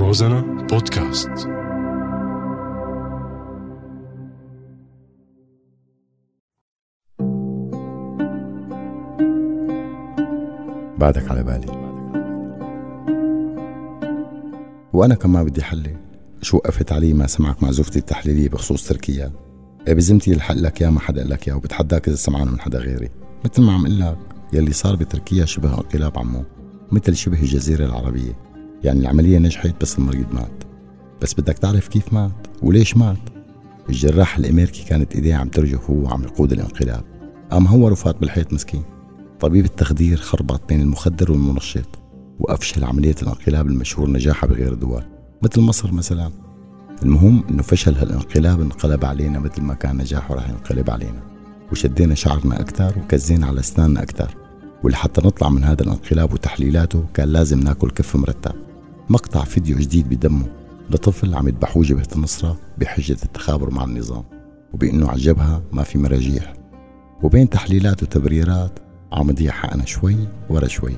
روزانا بودكاست. بعدك على بالي. وأنا كمان بدي حلي شو وقفت علي ما سمعك معزوفتي التحليلية بخصوص تركيا. إيه بزمتي الحق لك يا ما حدا قال لك يا وبتحداك إذا سمعان من حدا غيري. مثل ما عم قل لك يلي صار بتركيا شبه انقلاب عمو مثل شبه الجزيرة العربية. يعني العملية نجحت بس المريض مات. بس بدك تعرف كيف مات وليش مات؟ الجراح الأمريكي كانت إيديه عم ترجف وهو عم يقود الانقلاب. قام هو وفات بالحيط مسكين. طبيب التخدير خربط بين المخدر والمنشط وأفشل عملية الانقلاب المشهور نجاحها بغير الدول مثل مصر مثلا. المهم إنه فشل هالانقلاب انقلب علينا مثل ما كان نجاحه راح ينقلب علينا. وشدينا شعرنا أكثر وكزينا على أسناننا أكثر. ولحتى نطلع من هذا الانقلاب وتحليلاته كان لازم ناكل كف مرتب. مقطع فيديو جديد بدمه لطفل عم يذبحوه جبهة النصرة بحجة التخابر مع النظام وبأنه على الجبهة ما في مراجيح. وبين تحليلات وتبريرات عم نضيع حقنا شوي ورا شوي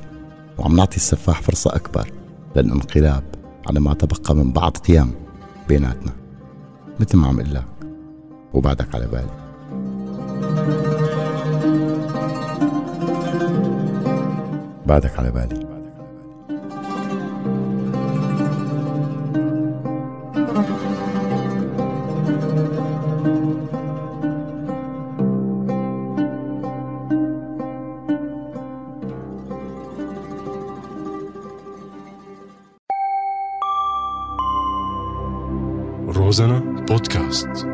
وعم نعطي السفاح فرصة أكبر للانقلاب على ما تبقى من بعض قيم بيناتنا. مثل ما عم قل لك وبعدك على بالي. بعدك على بالي. روزانا بودكاست